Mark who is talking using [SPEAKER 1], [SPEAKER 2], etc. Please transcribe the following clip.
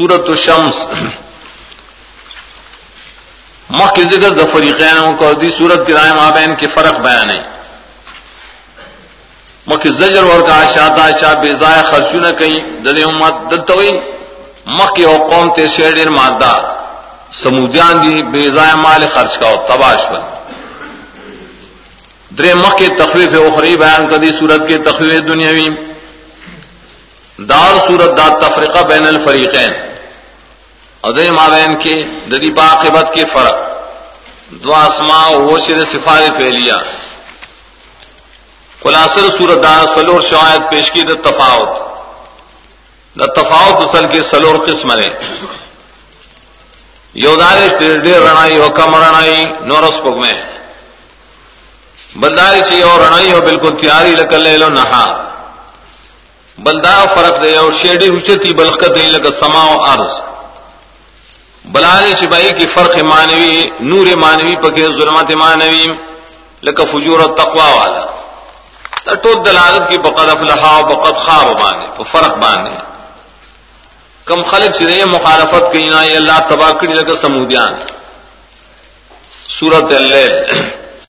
[SPEAKER 1] سورت الشمس. مخ کی ذکر دفریقین کو دی سورت کی رائے مابین کے فرق بیان ہے. مکھ زجر اور کا شاتا شاہ بے ضائع خرچ نہ کہیں دل امت دلتوئی مکھ کی قوم تے شیر مادہ سمودیان دی بے ضائع مال خرچ کا تباش پر در مکھ کے تخویف اخری بیان کر دی سورت کے تخویف دنیاوی. دار سورت دار تفریقہ بین الفریقین. ادے مابین کے ددی باقبت کے فرق۔ دو آسما وہ شر سفار پھیلیا خلاصر سورت دار سلور شاید پیش کی د تفاوت۔ دا تفاوت اصل کے سلور قسم نے۔ یودار ڈیر رنائی ہو، کم رنائی نورس پگ میں۔ بلداری چاہیے اور رنائی ہو، بالکل تیاری لکل لے لو، نہا۔ بلدا فرق دے اور شیڈی اچتی بلکت نہیں لگا سما و عرض۔ بلال چبائی کی فرق مانوی نور مانوی پکے ظلمات مانوی لکا فجور و تقوا والا۔ ٹوٹ دلالت کی بقد افلحا و بقد خواب بانے فرق بانے۔ کم خلق چرے مخالفت کی نا اللہ تباہ کری لگا سمودیان۔ سورت اللیل